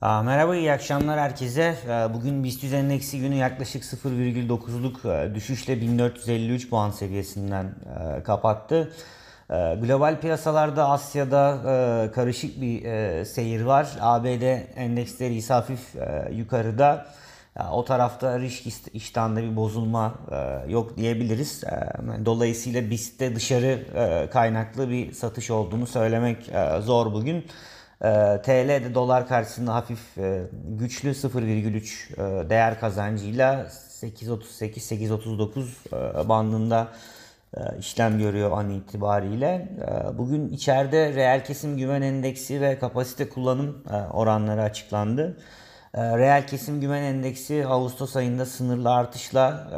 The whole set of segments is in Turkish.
Merhaba, iyi akşamlar herkese. Ee, Bugün BIST endeksi günü yaklaşık 0,9'luk e, düşüşle 1453 puan seviyesinden e, kapattı. E, Global piyasalarda Asya'da karışık bir seyir var. ABD endeksleri ise hafif yukarıda. O tarafta risk iştahında bir bozulma yok diyebiliriz. Dolayısıyla BIST'te dışarı kaynaklı bir satış olduğunu söylemek zor bugün. E, TL'de dolar karşısında hafif e, güçlü 0,3 e, değer kazancıyla 8.38-8.39 e, bandında işlem görüyor an itibariyle. Bugün içeride reel kesim güven endeksi ve kapasite kullanım oranları açıklandı. E, Reel kesim güven endeksi Ağustos ayında sınırlı artışla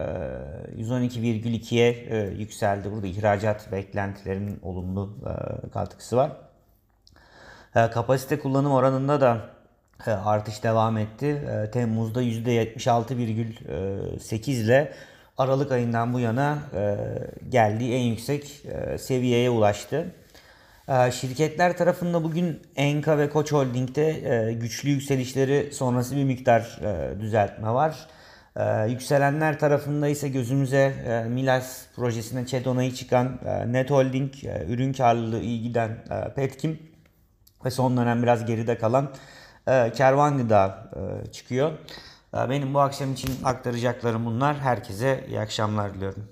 e, 112,2'ye e, yükseldi. Burada ihracat beklentilerinin olumlu katkısı var. E, Kapasite kullanım oranında da e, artış devam etti. E, Temmuz'da %76,8 ile Aralık ayından bu yana geldiği en yüksek seviyeye ulaştı. Şirketler tarafında bugün Enka ve Koç Holding'de güçlü yükselişleri sonrası bir miktar düzeltme var. Yükselenler tarafında ise gözümüze Milas projesine ÇED onayı çıkan Net Holding, ürün karlılığı iyi giden Petkim ve son dönem biraz geride kalan e, Kervan Gıda e, çıkıyor. E, Benim bu akşam için aktaracaklarım bunlar. Herkese iyi akşamlar diliyorum.